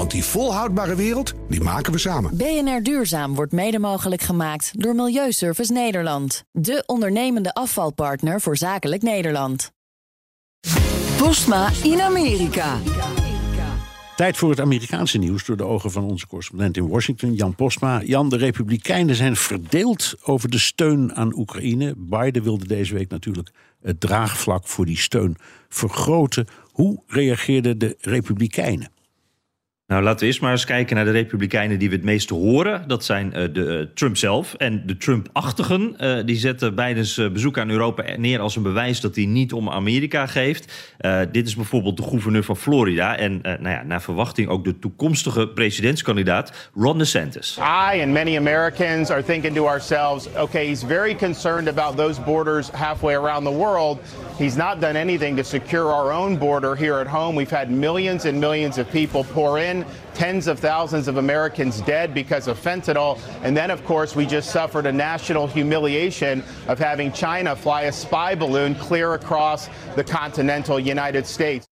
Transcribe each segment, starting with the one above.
Want die volhoudbare wereld, die maken we samen. BNR Duurzaam wordt mede mogelijk gemaakt door Milieuservice Nederland. De ondernemende afvalpartner voor zakelijk Nederland. Postma in Amerika. Tijd voor het Amerikaanse nieuws door de ogen van onze correspondent in Washington, Jan Postma. Jan, de Republikeinen zijn verdeeld over de steun aan Oekraïne. Biden wilde deze week natuurlijk het draagvlak voor die steun vergroten. Hoe reageerden de Republikeinen? Nou, laten we eerst maar eens kijken naar de Republikeinen die we het meest horen. Dat zijn uh, de uh, Trump zelf en de Trump-achtigen. Uh, die zetten Bidens bezoek aan Europa neer als een bewijs dat hij niet om Amerika geeft. dit is bijvoorbeeld de gouverneur van Florida en nou ja, naar verwachting ook de toekomstige presidentskandidaat Ron DeSantis. I and many Americans are thinking to ourselves, okay, he's very concerned about those borders halfway around the world. He's not done anything to secure our own border here at home. We've had millions and millions of people pour in, tens of thousands of Americans dead because of fentanyl. And then, of course, we just suffered a national humiliation of having China fly a spy balloon clear across the continental United States.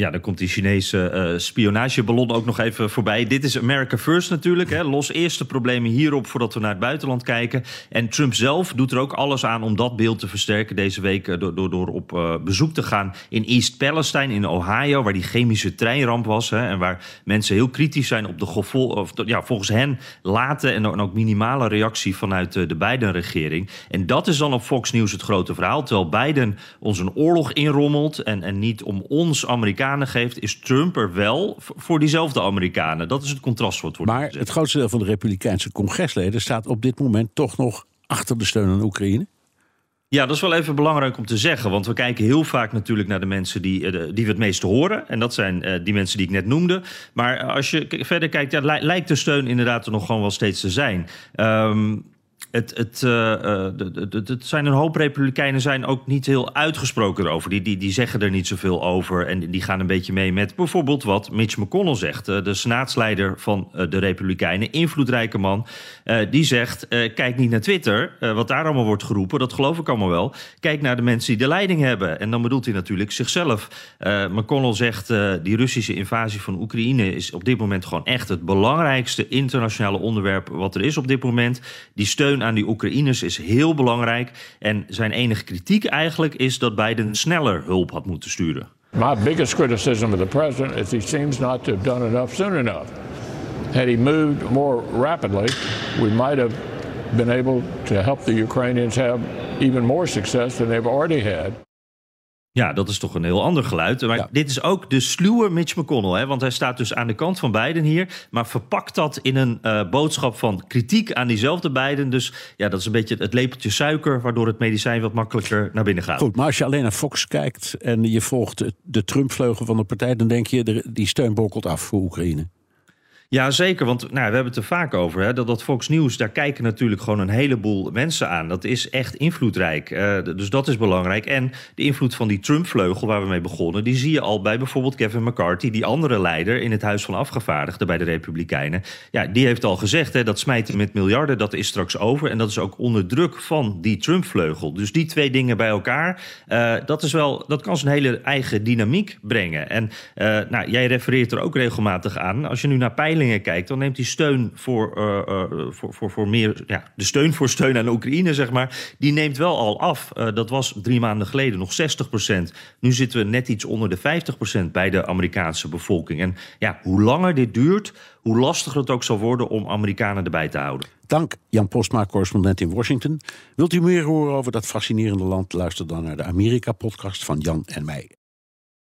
Ja, dan komt die Chinese uh, spionageballon ook nog even voorbij. Dit is America First natuurlijk. Hè. Los eerst de problemen hierop voordat we naar het buitenland kijken. En Trump zelf doet er ook alles aan om dat beeld te versterken deze week... Uh, door, door, door op uh, bezoek te gaan in East Palestine in Ohio... waar die chemische treinramp was hè, en waar mensen heel kritisch zijn op de gevol of, ja, volgens hen late en ook minimale reactie vanuit de Biden-regering. En dat is dan op Fox News het grote verhaal. Terwijl Biden ons een oorlog inrommelt en, en niet om ons Amerikanen geeft, is Trump er wel voor diezelfde Amerikanen. Dat is het contrast wat wordt Maar gezet. het grootste deel van de Republikeinse congresleden staat op dit moment toch nog achter de steun aan Oekraïne. Ja, dat is wel even belangrijk om te zeggen. Want we kijken heel vaak natuurlijk naar de mensen die, die we het meeste horen. En dat zijn die mensen die ik net noemde. Maar als je verder kijkt, ja, lijkt de steun inderdaad er nog gewoon wel steeds te zijn. Um, het, het, uh, het, het, zijn een hoop republikeinen zijn ook niet heel uitgesproken erover. Die, die, die zeggen er niet zoveel over. En die gaan een beetje mee met bijvoorbeeld wat Mitch McConnell zegt. De senaatsleider van de republikeinen, invloedrijke man. Die zegt, kijk niet naar Twitter, wat daar allemaal wordt geroepen. Dat geloof ik allemaal wel. Kijk naar de mensen die de leiding hebben. En dan bedoelt hij natuurlijk zichzelf. McConnell zegt, die Russische invasie van Oekraïne... is op dit moment gewoon echt het belangrijkste internationale onderwerp... wat er is op dit moment. Die steun aan die Oekraïners is heel belangrijk. En zijn enige kritiek eigenlijk is dat Biden sneller hulp had moeten sturen. My biggest criticism of the president is he seems not to have done enough soon enough. Had he moved more rapidly, we might have been able to help the Ukrainians have even more success than they've already had. Ja, dat is toch een heel ander geluid. Maar ja. dit is ook de sluwe Mitch McConnell. Hè? Want hij staat dus aan de kant van Biden hier. Maar verpakt dat in een uh, boodschap van kritiek aan diezelfde Biden. Dus ja, dat is een beetje het lepeltje suiker... waardoor het medicijn wat makkelijker naar binnen gaat. Goed, maar als je alleen naar Fox kijkt... en je volgt de Trump-vleugel van de partij... dan denk je, die steun bokkelt af voor Oekraïne. Ja, zeker. Want nou, we hebben het er vaak over. Hè, dat, dat Fox News, daar kijken natuurlijk gewoon een heleboel mensen aan. Dat is echt invloedrijk. Uh, dus dat is belangrijk. En de invloed van die Trump-vleugel waar we mee begonnen... die zie je al bij bijvoorbeeld Kevin McCarthy... die andere leider in het Huis van Afgevaardigden bij de Republikeinen. Ja, die heeft al gezegd, hè, dat smijten met miljarden, dat is straks over. En dat is ook onder druk van die Trump-vleugel. Dus die twee dingen bij elkaar, uh, dat, is wel, dat kan zijn hele eigen dynamiek brengen. En uh, nou, jij refereert er ook regelmatig aan. Als je nu naar kijkt, dan neemt die steun voor, uh, uh, voor, voor, voor meer. Ja, de steun voor steun aan Oekraïne, zeg maar. Die neemt wel al af. Uh, dat was drie maanden geleden nog 60 procent. Nu zitten we net iets onder de 50 procent bij de Amerikaanse bevolking. En ja, hoe langer dit duurt, hoe lastiger het ook zal worden om Amerikanen erbij te houden. Dank Jan Postma, correspondent in Washington. Wilt u meer horen over dat fascinerende land? Luister dan naar de Amerika-podcast van Jan en mij.